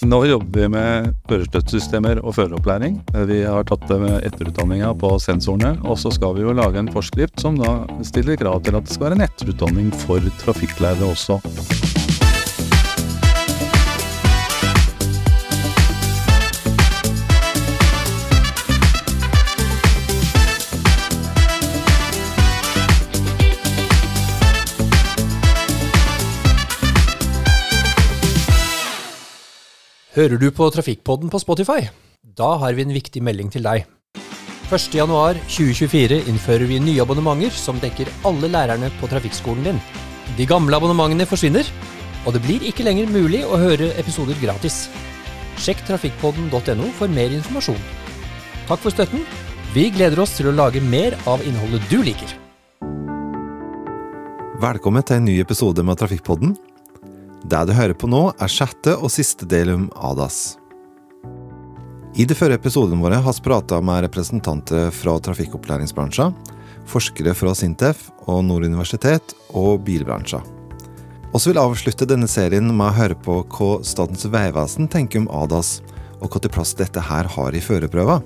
Nå jobber vi med førerstøttesystemer og føreropplæring. Vi har tatt etterutdanninga på sensorene. Og så skal vi jo lage en forskrift som da stiller krav til at det skal være en etterutdanning for trafikklærere også. Hører du på Trafikkpodden på Spotify? Da har vi en viktig melding til deg. 1.1.2024 innfører vi nye abonnementer som dekker alle lærerne på trafikkskolen din. De gamle abonnementene forsvinner, og det blir ikke lenger mulig å høre episoder gratis. Sjekk trafikkpodden.no for mer informasjon. Takk for støtten. Vi gleder oss til å lage mer av innholdet du liker. Velkommen til en ny episode med Trafikkpodden. Det du hører på nå, er sjette og siste del om ADAS. I de førre episodene våre har vi prata med representanter fra trafikkopplæringsbransjen, forskere fra Sintef og Nord universitet og bilbransjen. Vi vil avslutte denne serien med å høre på hva Statens vegvesen tenker om ADAS, og hva til plass dette her har i førerprøva.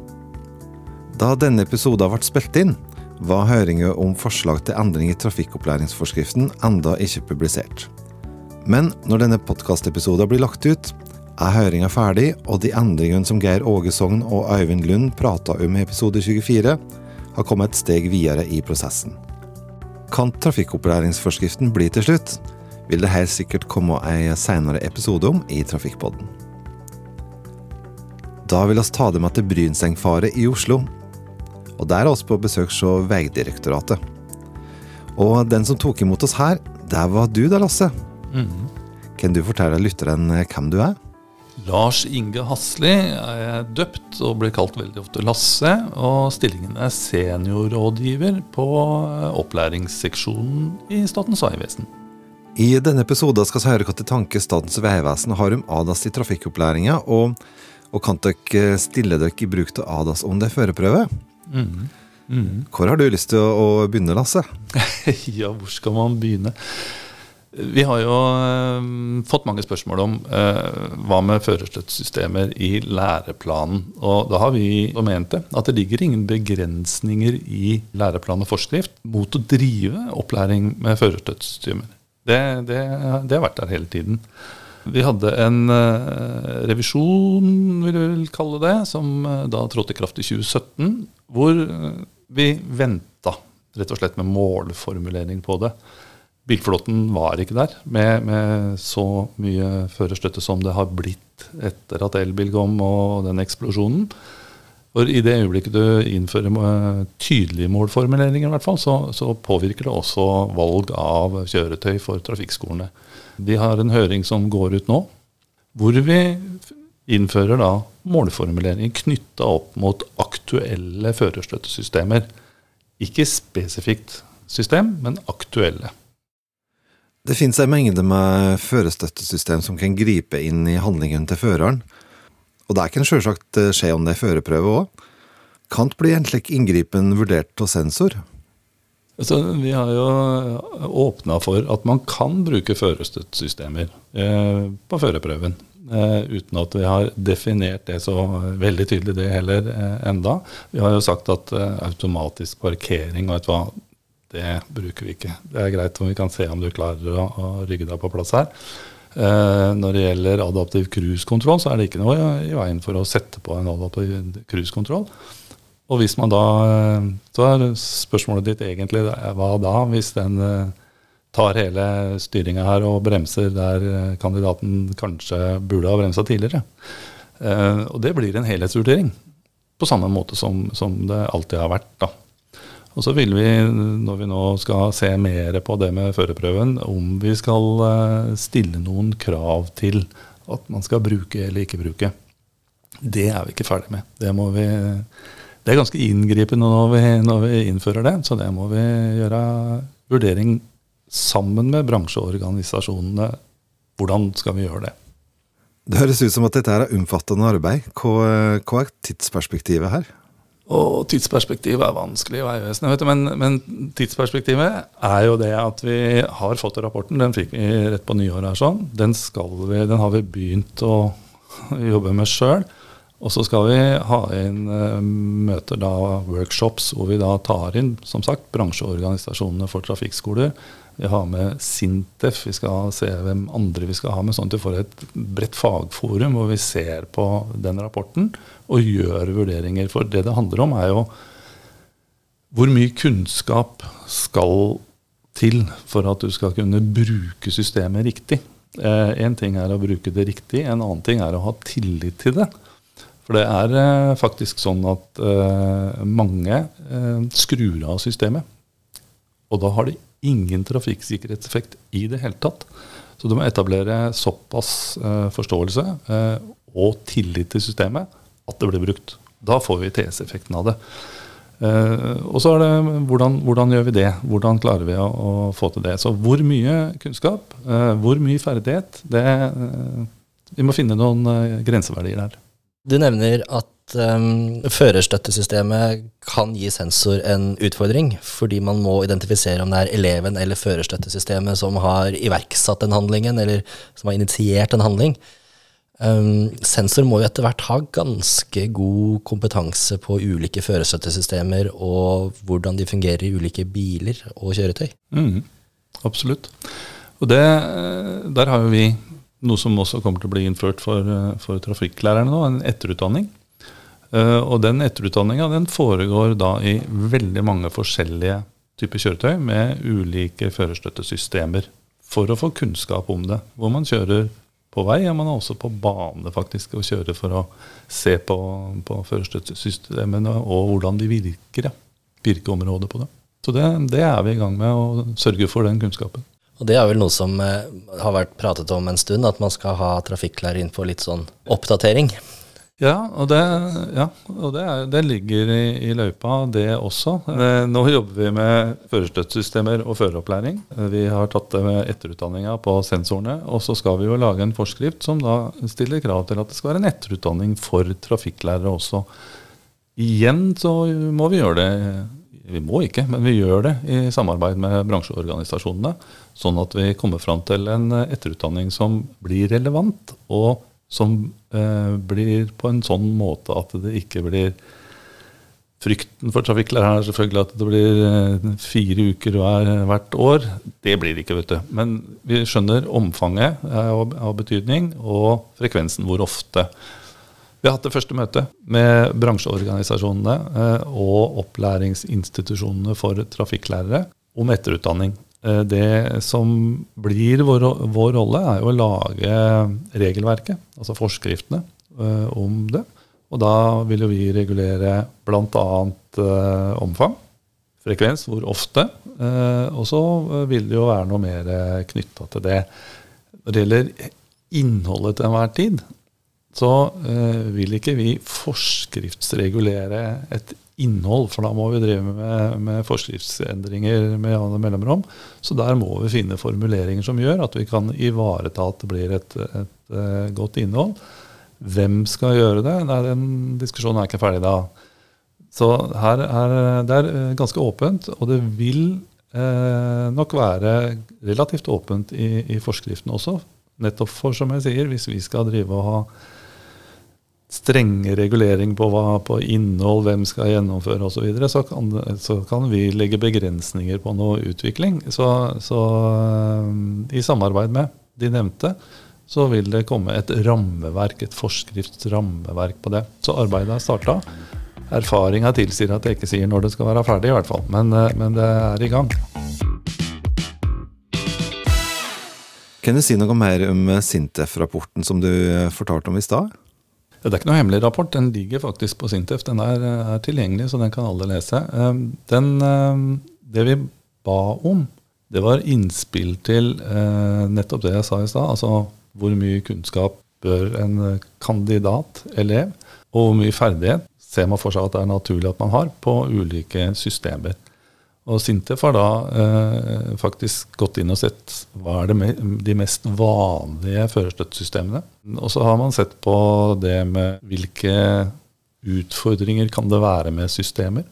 Da denne episoden ble spilt inn, var høringen om forslag til endring i trafikkopplæringsforskriften enda ikke publisert. Men når denne podkastepisoden blir lagt ut, er høringa ferdig, og de endringene som Geir Åge Sogn og Øyvind Lund prata om i episode 24, har kommet et steg videre i prosessen. Kan trafikkopplæringsforskriften bli til slutt, vil det helt sikkert komme ei seinere episode om i Trafikkpodden. Da vil oss ta det med til Brynsengfaret i Oslo. Og der er oss på besøk hos Vegdirektoratet. Og den som tok imot oss her, det var du da, Lasse. Mhm. Kan du fortelle lytteren hvem du er? Lars Inge Hasli er døpt og blir kalt veldig ofte Lasse. Og stillingen er seniorrådgiver på opplæringsseksjonen i Statens vegvesen. I denne episoden skal vi høre hva til tanke Statens vegvesen har om ADAS i trafikkopplæringa, og, og kan dere stille dere i bruk av ADAS om det er førerprøve? Mm. Mm. Hvor har du lyst til å begynne, Lasse? ja, hvor skal man begynne? Vi har jo eh, fått mange spørsmål om eh, hva med førerstøttesystemer i læreplanen. Og da har vi ment det, at det ligger ingen begrensninger i læreplan og forskrift mot å drive opplæring med førerstøttesystemer. Det, det, det har vært der hele tiden. Vi hadde en eh, revisjon, vil vi kalle det, som eh, da trådte i kraft i 2017, hvor eh, vi venta rett og slett med målformulering på det. Bilflåten var ikke der med, med, så mye førerstøtte som det har blitt etter at elbil kom og den eksplosjonen. For I det øyeblikket du innfører tydelige målformuleringer, hvert fall, så, så, påvirker det også valg av kjøretøy for trafikkskolene. De har en høring som går ut nå, hvor vi innfører da målformuleringer knytta opp mot aktuelle førerstøttesystemer. Ikke spesifikt system, men aktuelle. Det finnes en mengde med førerstøttesystem som kan gripe inn i handlingen til føreren. Og det kan selvsagt skje om det er førerprøve òg. Kan det bli en slik inngripen vurdert av sensor? Altså, vi har jo åpna for at man kan bruke førerstøttesystemer eh, på førerprøven. Eh, uten at vi har definert det så veldig tydelig det heller eh, enda. Vi har jo sagt at eh, automatisk parkering og et det bruker vi ikke. Det er greit om vi kan se om du klarer å, å rygge deg på plass her. Eh, når det gjelder adaptiv cruisekontroll, så er det ikke noe i, veien for å sette på en adaptiv cruisekontroll. Og hvis man da eh, Så er spørsmålet ditt egentlig hva da, hvis den eh, tar hele styringa her og bremser der eh, kandidaten kanskje burde ha bremsa tidligere. Og det blir en helhetsvurdering. På samme måte som, som det alltid har vært. da. Og så vil vi, når vi nå skal se mer på det med førerprøven, om vi skal eh, stille noen krav til at man skal bruke eller ikke bruke. Det er vi ikke ferdig med. Det, vi, det er ganske inngripende når vi, når vi, innfører det, så det må vi gjøre vurdering sammen med bransjeorganisasjonene. Hvordan skal vi gjøre det? Det høres ut som at dette er omfattende arbeid. Hva, hva er tidsperspektivet her? Og tidsperspektivet er vanskelig i Vegvesenet, men, men, tidsperspektivet er jo det at vi har fått rapporten. Den fikk vi rett på nyåret her sånn. Den, vi, den har vi begynt å jobbe med sjøl. Og så skal vi ha inn uh, møter, da, workshops, hvor vi da tar inn som sagt, bransjeorganisasjonene for trafikkskoler. Vi har med Sintef, vi skal se hvem andre vi skal ha med, sånn at vi får et bredt fagforum hvor vi ser på den rapporten og gjør vurderinger. For det det handler om, er jo hvor mye kunnskap skal til for at du skal kunne bruke systemet riktig. Én eh, ting er å bruke det riktig, en annen ting er å ha tillit til det. For det er eh, faktisk sånn at eh, mange eh, skrur av systemet. Og da har det ingen trafikksikkerhetseffekt i det hele tatt. Så du må etablere såpass eh, forståelse eh, og tillit til systemet at det blir brukt. Da får vi TS-effekten av det. Eh, og så er det hvordan, hvordan, gjør vi det? Hvordan klarer vi å, å, få til det? Så hvor mye kunnskap, uh, hvor mye ferdighet, det, uh, Vi må finne noen grenseverdier der. Du nevner at um, førerstøttesystemet kan gi sensor en utfordring, fordi man må identifisere om det er eleven eller førerstøttesystemet som har iverksatt den handlingen, eller som har initiert en handling. Um, sensor må jo etter hvert ha ganske god kompetanse på ulike førerstøttesystemer og hvordan de fungerer i ulike biler og kjøretøy. Mm, absolutt. Og det, der har jo vi noe som også kommer til å bli innført for, eh, for trafikklærerne nå, en etterutdanning. Uh, og den etterutdanninga den foregår da i veldig mange forskjellige typer kjøretøy med ulike førerstøttesystemer for å få kunnskap om det. Hvor man kjører på vei, og man er også på bane faktisk og kjører for å se på, på førerstøttesystemene og hvordan de virker. Virkeområdet på det. Så det, det er vi i gang med å sørge for den kunnskapen. Og det er vel noe som eh, har vært pratet om en stund, at man skal ha trafikklærer inn på litt sånn oppdatering. Ja, og det, ja, og det, er, det ligger i, i, løypa, det også. Nå jobber vi med førerstøttesystemer og føreropplæring. Vi har tatt etterutdanninga på sensorene. Og så skal vi jo lage en forskrift som da stiller krav til at det skal være en etterutdanning for trafikklærere også. Igjen så må vi gjøre det Vi må ikke, men vi gjør det i samarbeid med bransjeorganisasjonene. Sånn at vi kommer fram til en etterutdanning som blir relevant, og som eh, blir på en sånn måte at det ikke blir Frykten for trafikklæreren er selvfølgelig at det blir eh, fire uker hver, hvert år. Det blir det ikke, vet du. Men vi skjønner omfanget av, av betydning, og frekvensen hvor ofte. Vi har hatt det første møtet med bransjeorganisasjonene eh, og opplæringsinstitusjonene for trafikklærere om etterutdanning. Eh, det som blir vår, vår, rolle, er jo å lage regelverket, altså forskriftene, uh, om det. Og da vil jo vi regulere bl.a. Uh, omfang, frekvens, hvor ofte. Og så vil det jo være noe mer knytta til det. Når det gjelder innholdet til enhver tid, så vil ikke vi forskriftsregulere et innhold, for da må vi drive med, med forskriftsendringer med andre mellomrom. Så der må vi finne formuleringer som gjør at vi kan ivareta at det blir et, et, et eh, godt innhold. Hvem skal gjøre det? Nei, Den diskusjonen er ikke ferdig da. Så her er det er eh, ganske åpent, og det vil eh, nok være relativt åpent i, i forskriften også. Nettopp for, som jeg sier, hvis vi skal drive og ha strenge regulering på, hva, på innhold, hvem skal gjennomføre osv., så, videre, så, kan, så kan vi legge begrensninger på noe utvikling. Så, så um, i samarbeid med de nevnte så vil det komme et rammeverk, et forskriftsrammeverk på det. Så arbeidet er starta. Erfaringa tilsier at jeg ikke sier når det skal være ferdig, i hvert fall. Men, uh, men det er i gang. Kan du si noe mer om Sintef-rapporten som du uh, fortalte om i stad? Det er ikke noe hemmelig rapport. Den ligger faktisk på Sintef. Den er, er tilgjengelig, så den kan alle lese. Ehm, den, ehm, det vi ba om, det var innspill til eh, nettopp det jeg sa i stad. Altså hvor mye kunnskap bør en kandidat, elev, og hvor mye ferdighet ser man for seg at det er naturlig at man har på ulike systemer. Og Sintef har da eh, faktisk gått inn og sett hva er me de mest vanlige førerstøttesystemene. Og så har man sett på det med hvilke utfordringer kan det være med systemer.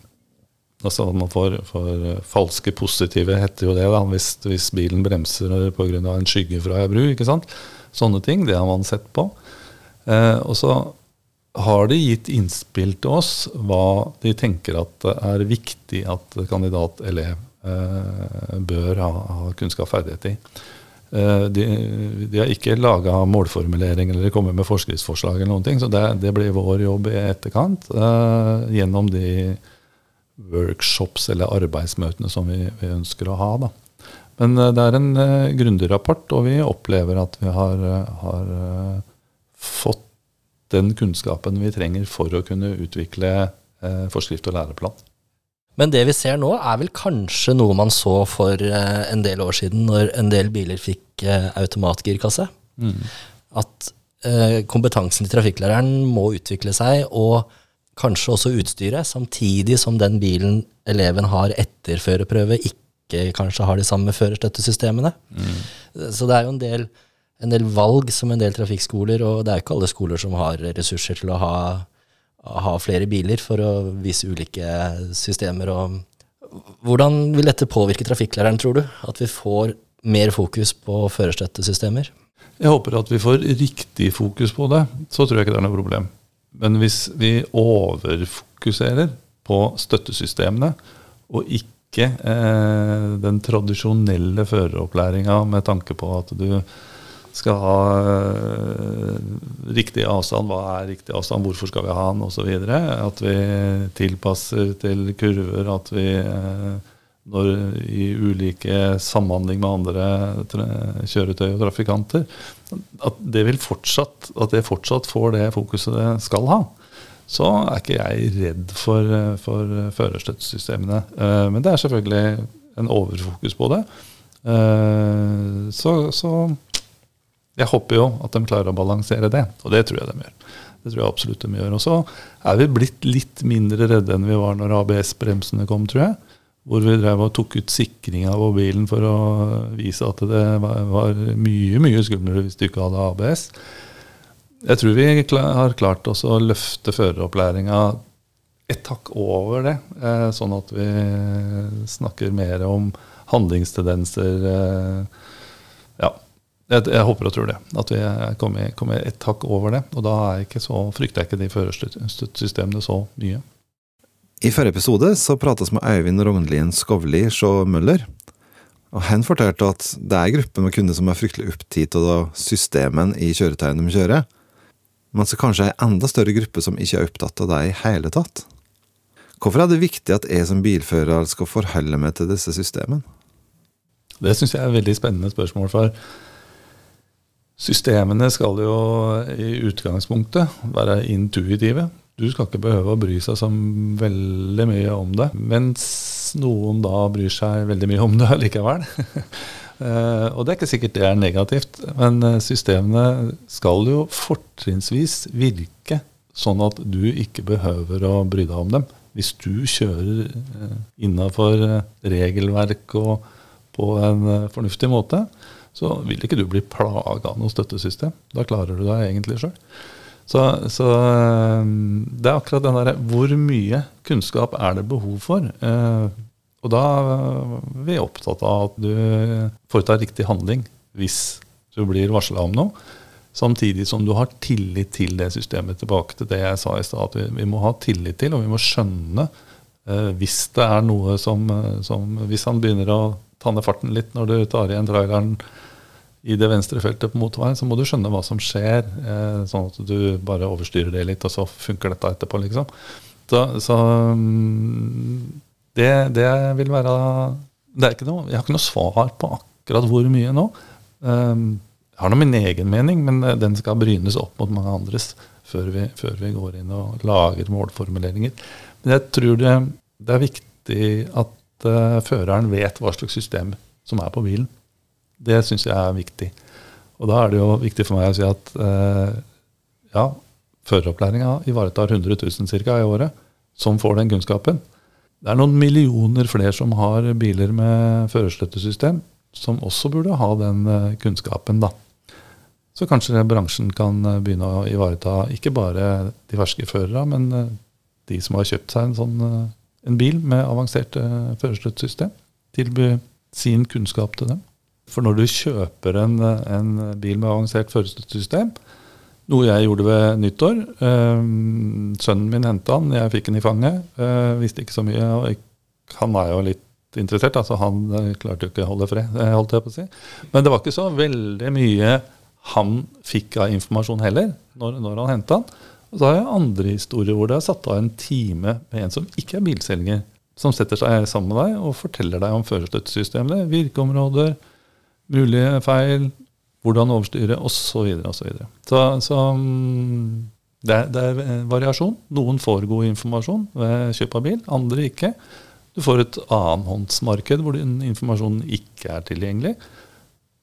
Altså man får, får falske positive, heter jo det, da, hvis, hvis bilen bremser pga. en skygge fra ei bru. ikke sant? Sånne ting, det har man sett på. Eh, og så har de gitt innspill til oss hva de tenker at er viktig at kandidat-elev eh, bør ha, ha kunnskap og ferdighet i. Eh, de, de, har ikke laga målformulering eller kommet med forskriftsforslag, eller noen ting, så det, det blir vår jobb i etterkant eh, gjennom de workshops eller arbeidsmøtene som vi, vi ønsker å ha. Da. Men eh, det er en uh, grundig rapport, og vi opplever at vi har, har uh, fått den kunnskapen vi trenger for å kunne utvikle eh, forskrift og læreplan. Men det vi ser nå, er vel kanskje noe man så for eh, en del år siden, når en del biler fikk eh, automatgirkasse. Mm. At eh, kompetansen til trafikklæreren må utvikle seg, og kanskje også utstyret, samtidig som den bilen eleven har etter førerprøve, ikke kanskje har de samme førerstøttesystemene. Mm. Så det er jo en del, en del valg som en del trafikkskoler, og det er ikke alle skoler som har ressurser til å ha ha flere biler for å vise ulike systemer. Hvordan vil dette påvirke trafikklæreren, tror du? At vi får mer fokus på førerstøttesystemer? Jeg håper at vi får riktig fokus på det. Så tror jeg ikke det er noe problem. Men hvis vi overfokuserer på støttesystemene, og ikke eh, den tradisjonelle føreropplæringa med tanke på at du skal ha uh, riktig avstand. Hva er riktig avstand, hvorfor skal vi ha den, osv. At vi tilpasser til kurver. At vi uh, når i ulike samhandling med andre kjøretøy og trafikanter, at det, fortsatt, at det fortsatt får det fokuset det skal ha. Så er ikke jeg redd for, for førerstøttesystemene. Uh, men det er selvfølgelig en overfokus på det. Så, så jeg håper jo at de klarer å balansere det, og det tror jeg de gjør. Det tror jeg absolutt de gjør. Og så er vi blitt litt mindre redde enn vi var når ABS-bremsene kom, tror jeg. Hvor vi drev og tok ut sikringa på bilen for å vise at det var mye mye skumlere hvis du ikke hadde ABS. Jeg tror vi har klart oss å løfte føreropplæringa et hakk over det, eh, sånn at vi snakker mer om handlingstendenser. Jeg, jeg, håper og tror det. At vi kommer, kommer et hakk over det. Og da så, frykter jeg ikke de førerstøttesystemene så mye. I forrige episode så prates med Øyvind Rognlien Skovli Sjå Møller. Og Han fortalte at det er grupper med kunder som er fryktelig opptatt av systemen i kjøretøyene de kjører, men så kanskje en enda større gruppe som ikke er opptatt av det i hele tatt. Hvorfor er det viktig at jeg som bilfører skal forholde meg til disse systemene? Det syns jeg er et veldig spennende spørsmål. for Systemene skal jo i utgangspunktet være intuitive. Du skal ikke behøve å bry seg så veldig mye om det. Mens noen da bryr seg veldig mye om det likevel. Uh, og det er ikke sikkert det er negativt, men eh, systemene skal jo fortrinnsvis virke sånn at du ikke behøver å bry deg om dem. Hvis du kjører uh, innafor regelverk og på en fornuftig måte, så vil ikke du bli plaga av noe støttesystem. Da klarer du deg egentlig sjøl. Så, så, eh, det er akkurat den derre Hvor mye kunnskap er det behov for? Eh, og da er vi opptatt av at du foretar riktig handling hvis du blir varsla om noe. Samtidig som du har tillit til det systemet. Tilbake til det jeg sa i stad. At vi, vi, må ha tillit til, og vi må skjønne eh, hvis det er noe som, som Hvis han begynner å ta ned farten litt når du tar igjen traileren i det venstre feltet på motorveien, så må du skjønne hva som skjer, eh, sånn at du bare overstyrer det litt, og så funker dette etterpå, liksom. Så, så mm, det, det, vil være det er ikke noe, Jeg har ikke noe svar på akkurat hvor mye nå. Um, jeg har nå min egen mening, men eh, den skal brynes opp mot mange andres før vi, før vi går inn og lager målformuleringer. Men jeg tror det, det er viktig at uh, føreren vet hva slags system som er på bilen. Det syns jeg er viktig. Og da er det jo viktig for meg å si at uh, ja, føreropplæringa ivaretar 100 000 ca. i året som får den kunnskapen. Det er noen millioner flere som har biler med førerstøttesystem, som også burde ha den uh, kunnskapen, da. Så kanskje bransjen kan begynne å ivareta ikke bare de ferske førerne, men de som har kjøpt seg en sånn en bil med avansert uh. Tilby sin kunnskap til dem. For når du kjøper en, en bil med avansert førerstøttesystem, Noe jeg gjorde ved nyttår. Eh, sønnen min henta han, jeg fikk den i fanget. Eh, visste ikke så mye. jeg, Han er jo litt interessert, altså han eh, klarte jo ikke å holde fred, eh, holdt jeg på å si. Men det var ikke så veldig mye han fikk av informasjon heller, når, når han henta han. Og så har jeg andre historier hvor det er satt av en time med en som ikke er bilselger, som setter seg sammen med deg og forteller deg om førerstøttesystemet, virkeområder, mulige feil, hvordan overstyre osv. Så, så, så, så mm, det, er, det er variasjon. Noen får god informasjon ved kjøp av bil, andre ikke. Du får et annenhåndsmarked hvor den informasjonen ikke er tilgjengelig.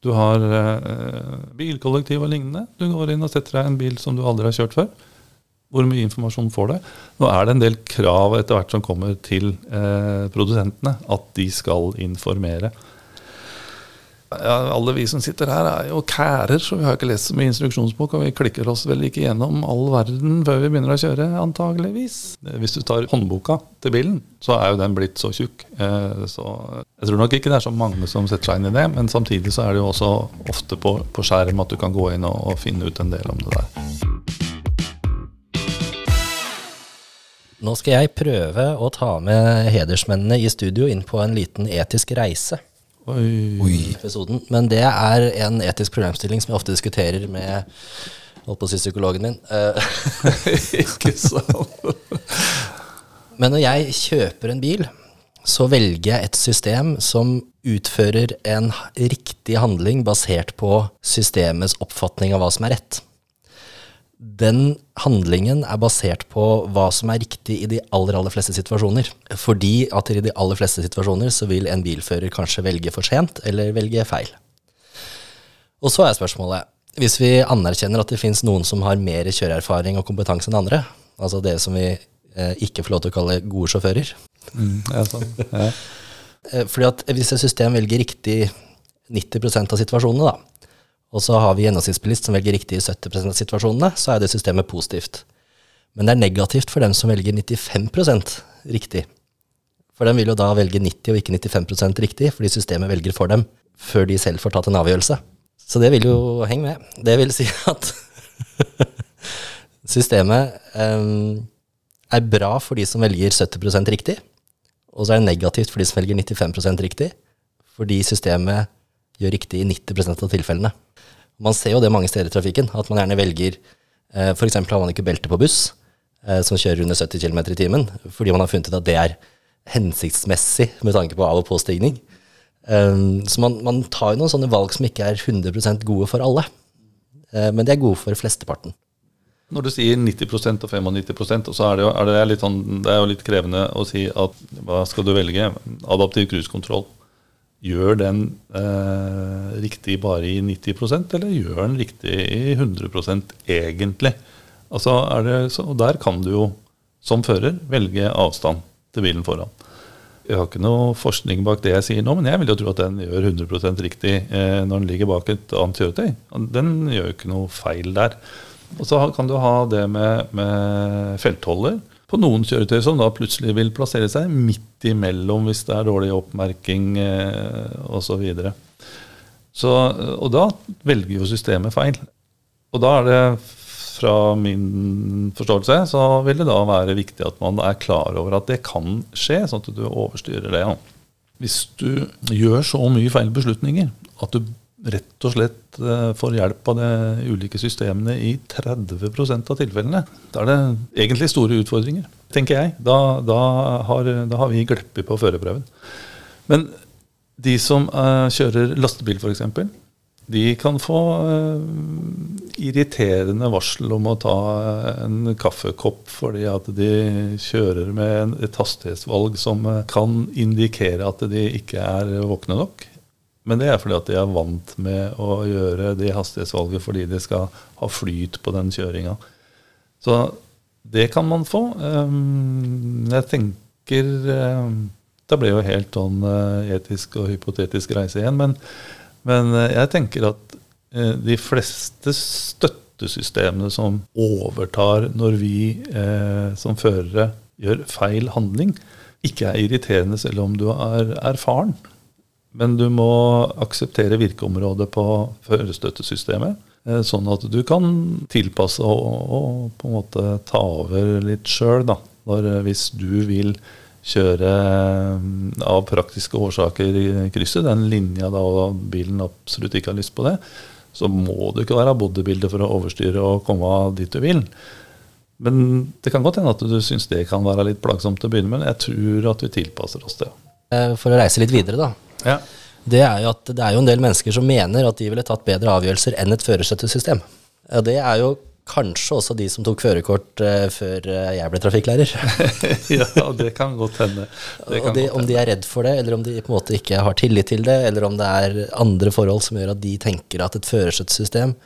Du har eh, bilkollektiv og lignende. Du går inn og setter deg en bil som du aldri har kjørt før. Hvor mye informasjon får det? Nå er det en del krav etter hvert som kommer til eh, produsentene, at de skal informere. Ja, alle vi som sitter her, er jo kærer, så vi har ikke lest så mye instruksjonsbok, og vi klikker oss vel ikke gjennom all verden før vi begynner å kjøre, antageligvis. Hvis du tar håndboka til bilen, så er jo den blitt så tjukk. Eh, så jeg tror nok ikke det er så mange som setter seg inn i det, men samtidig så er det jo også ofte på, på skjerm at du kan gå inn og, og finne ut en del om det der. Nå skal jeg prøve å ta med hedersmennene i studio inn på en liten etisk reise. Oi. episoden. Men det er en etisk problemstilling som jeg ofte diskuterer med holdt på å si psykologen min. Eh, ikke sant? Men når jeg kjøper en bil, så velger jeg et system som utfører en riktig handling basert på systemets oppfatning av hva som er rett den handlingen er basert på hva som er riktig i de aller, aller fleste situasjoner. Fordi at i de aller fleste situasjoner så vil en bilfører kanskje velge for sent eller velge feil. Og så er spørsmålet, hvis vi anerkjenner at det fins noen som har mer kjøreerfaring og kompetanse enn andre, altså det som vi eh, ikke får lov til å kalle gode sjåfører mm, ja, sånn. ja. Eh, fordi at hvis et system velger riktig 90% av situasjonene, da, og så har vi gjennomsnittsbilist som velger riktig i 70% av situasjonene, så er det systemet positivt. Men det er negativt for dem som velger 95% riktig. For de vil jo da velge 90 og ikke 95% riktig, fordi systemet velger for dem før de selv får tatt en avgjørelse. Så det vil jo henge med. Det vil si at systemet um, er bra for de som velger 70% riktig, og så er det negativt for de som velger 95% riktig, fordi systemet gjør riktig i 90% av tilfellene. Man ser jo det mange steder i trafikken, at man gjerne velger eh, F.eks. har man ikke belte på buss eh, som kjører under 70 km i timen, fordi man har funnet ut at det er hensiktsmessig med tanke på av- og påstigning. Um, så man, man, tar jo noen sånne valg som ikke er 100% gode for alle. Uh, men de er gode for flesteparten. Når du sier 90% og 95% så er det, jo, er det, litt sånn, det er jo litt krevende å si at hva skal du velge? Adaptiv cruisekontroll Gjør den eh, riktig bare i 90% eller gjør den riktig i 100% egentlig? Altså det, og Der kan du jo som fører velge avstand til bilen foran. Jeg har ikke noe forskning bak det jeg sier nå, men jeg vil jo tro at den gjør 100 riktig eh, når den ligger bak et annet kjøretøy. Den gjør jo ikke noe feil der. Og så kan du ha det med, med feltholder på noen kjøretøy som da plutselig vil plassere seg midt imellom hvis det er dårlig oppmerking eh, osv. Så så, og da velger jo systemet feil. Og da er det fra min forståelse så vil det da være viktig at man er klar over at det kan skje, sånn at du overstyrer det. Ja. Hvis du gjør så mye feil beslutninger at du rett og slett eh, får hjelp av de ulike systemene i 30 av tilfellene. Da er det egentlig store utfordringer, tenker jeg. Da, da, har, da har, vi gleppet på førerprøven. Men de som uh, kjører lastebil, f.eks., de kan få uh, irriterende varsel om å ta en kaffekopp fordi at de kjører med et hastighetsvalg som kan indikere at de ikke er våkne nok. Men det er fordi at de er vant med å gjøre det hastighetsvalget fordi de skal ha flyt på den kjøringa. Så det kan man få. Ehm, jeg tenker ehm, Det ble jo helt sånn eh, etisk og hypotetisk reise igjen. Men, men eh, jeg tenker at eh, de fleste støttesystemene som overtar når vi som førere gjør feil handling, ikke er irriterende selv om du er erfaren. Men du må akseptere virkeområdet på førerstøttesystemet. Eh, Sånn at du kan tilpasse og, og på en måte ta over litt sjøl. Eh, hvis du vil kjøre eh, av praktiske årsaker i krysset, den linja da og bilen absolutt ikke har lyst på det, så må du ikke være bodybuilder for å overstyre og komme dit du vil. Men det kan godt hende at du syns det kan være litt plagsomt til å begynne med. Jeg tror at vi tilpasser oss det. Eh, For å reise litt videre, da. Ja. Det er jo at det er jo en del mennesker som mener at de ville tatt bedre avgjørelser enn et førersettesystem. Og det er jo kanskje også de som tok førerkort uh, før eh, jeg ble trafikklærer. ja, det kan godt hende. Det de, om de er redd for det, eller om de på en måte ikke har tillit til det, eller om det er andre forhold som gjør at de tenker at et førersettesystem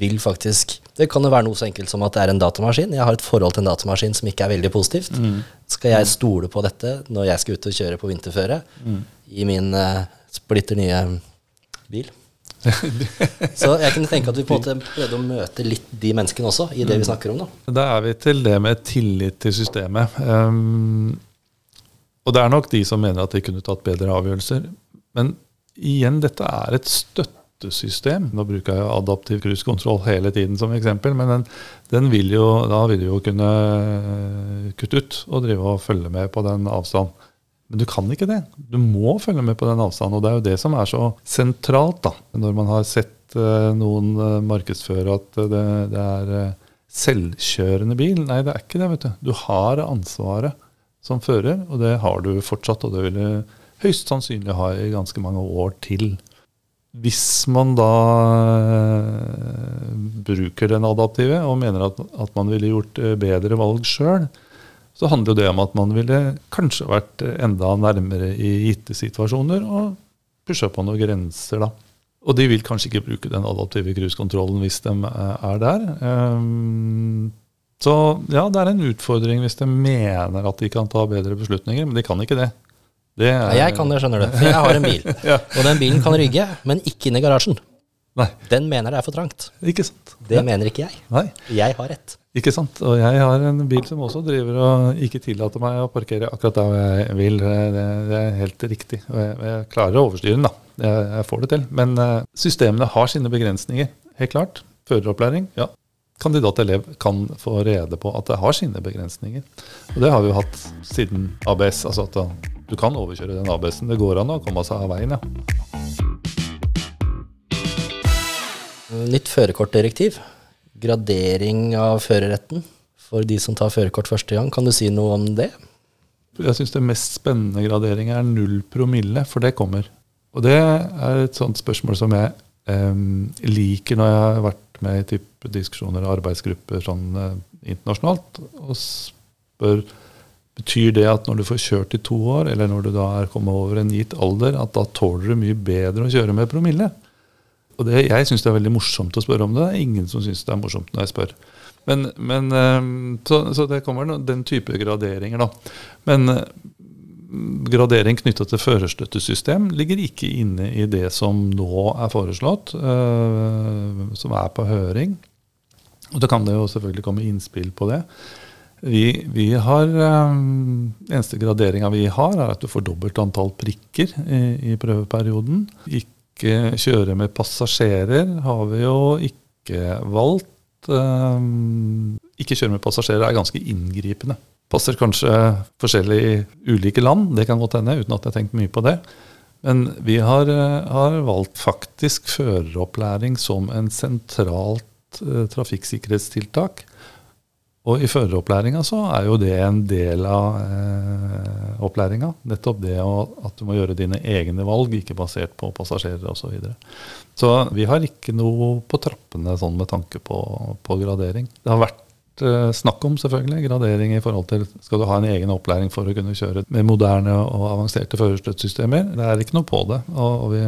vil faktisk Det kan jo være noe så enkelt som at det er en datamaskin. Jeg har et forhold til en datamaskin som ikke er veldig positivt. Skal jeg stole på dette når jeg skal ut og kjøre på vinterføre i min uh, splitter nye bil? så jeg kunne tenke at vi på en måte prøvde å møte litt de menneskene også, i det vi snakker om. da. Da er vi til det med tillit til systemet. Um, og det er nok de som mener at de kunne tatt bedre avgjørelser. Men igjen, dette er et støttesystem. Nå bruker jeg adaptiv cruisekontroll hele tiden som eksempel, men den, den vil jo, da vil du jo kunne kutte ut og drive og følge med på den avstanden. Men du kan ikke det. Du må følge med på den avstanden. Og det er jo det som er så sentralt, da. Når man har sett eh, noen eh, markedsføre at eh, det, det er selvkjørende bil. Nei, det er ikke det, vet du. Du har ansvaret som fører, og det har du fortsatt. Og det vil du høyst sannsynlig ha i ganske mange år til. Hvis man da bruker den adaptive og mener at, at man ville gjort bedre valg sjøl, så handler det om at man ville kanskje vært enda nærmere i gitte situasjoner og pusha på noen grenser, da. Og de vil kanskje ikke bruke den adaptive cruisekontrollen hvis de eh, er der. Ehm, Så ja, det er en utfordring hvis de mener at de kan ta bedre beslutninger, men de kan ikke det. det er, Ja, jeg kan det, skjønner du. For jeg har en bil. Og den bilen kan rygge, men ikke inn i garasjen. Nei, Den mener det er for trangt. ikke sant. Det mener ikke jeg. Nei, Jeg har rett. Ikke sant. Og jeg har en bil som også driver og ikke tillater meg å parkere akkurat der jeg vil. Det, det er helt riktig. Og jeg, jeg klarer å overstyre den, da. Jeg, jeg får det til. Men eh, systemene har sine begrensninger. Helt klart. Føreropplæring, ja. Kandidat-elev kan få rede på at det har sine begrensninger. Og det har vi jo hatt siden ABS. Altså at du kan overkjøre den ABS-en. Det går an å komme seg av veien, ja. Nytt førerkortdirektiv. Gradering av førerretten for de som tar førerkort første gang. Kan du si noe om det? Jeg syns det mest spennende gradering er null promille, for det kommer. Og det er et sånt spørsmål som jeg eh, liker når jeg har vært med i type diskusjoner og arbeidsgrupper sånn eh, internasjonalt, og spør Betyr det at når du får kjørt i to år, eller når du da er kommet over en gitt alder, at da tåler du mye bedre å kjøre med promille? Og det, Jeg syns det er veldig morsomt å spørre om det. Det er ingen som syns det er morsomt når jeg spør. Men, men så, så det kommer den type graderinger, da. Men eh, gradering knytta til førerstøttesystem ligger ikke inne i det som nå er foreslått, eh, som er på høring. Og da kan det jo selvfølgelig komme innspill på det. Vi, vi har, eh, Eneste graderinga vi har, er at du får dobbelt antall prikker i, i prøveperioden. Ikke kjøre med passasjerer har vi jo ikke valgt. Eh, Ikke kjøre med passasjerer er ganske inngripende. Passer kanskje forskjellig i ulike land, det kan godt hende, uten at jeg har tenkt mye på det. Men vi har, eh, har valgt faktisk føreropplæring som en sentralt eh, trafikksikkerhetstiltak. Og i føreropplæringa så er jo det en del av eh, opplæringa. Nettopp det å, at du må gjøre dine egne valg, ikke basert på passasjerer osv. Så, videre. så vi har ikke noe på trappene sånn med tanke på, på gradering. Det har vært eh, snakk om selvfølgelig gradering i forhold til skal du ha en egen opplæring for å kunne kjøre med moderne og avanserte førerstøttesystemer. Det er ikke noe på det. Og, og vi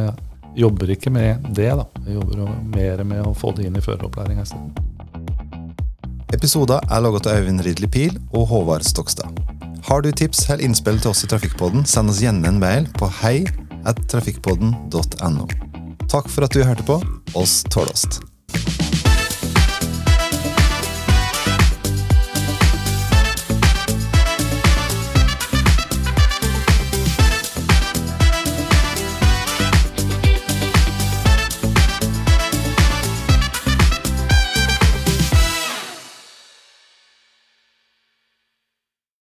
jobber ikke med det. da. Vi jobber mer med å få det inn i føreropplæringa i stedet. Episoder er laget av Øyvind Ridley Pil og Håvard Stokstad. Har du tips eller innspill til oss i Trafikkpodden, send oss gjerne en mail på hei. Takk for at du hørte på. Oss tålast.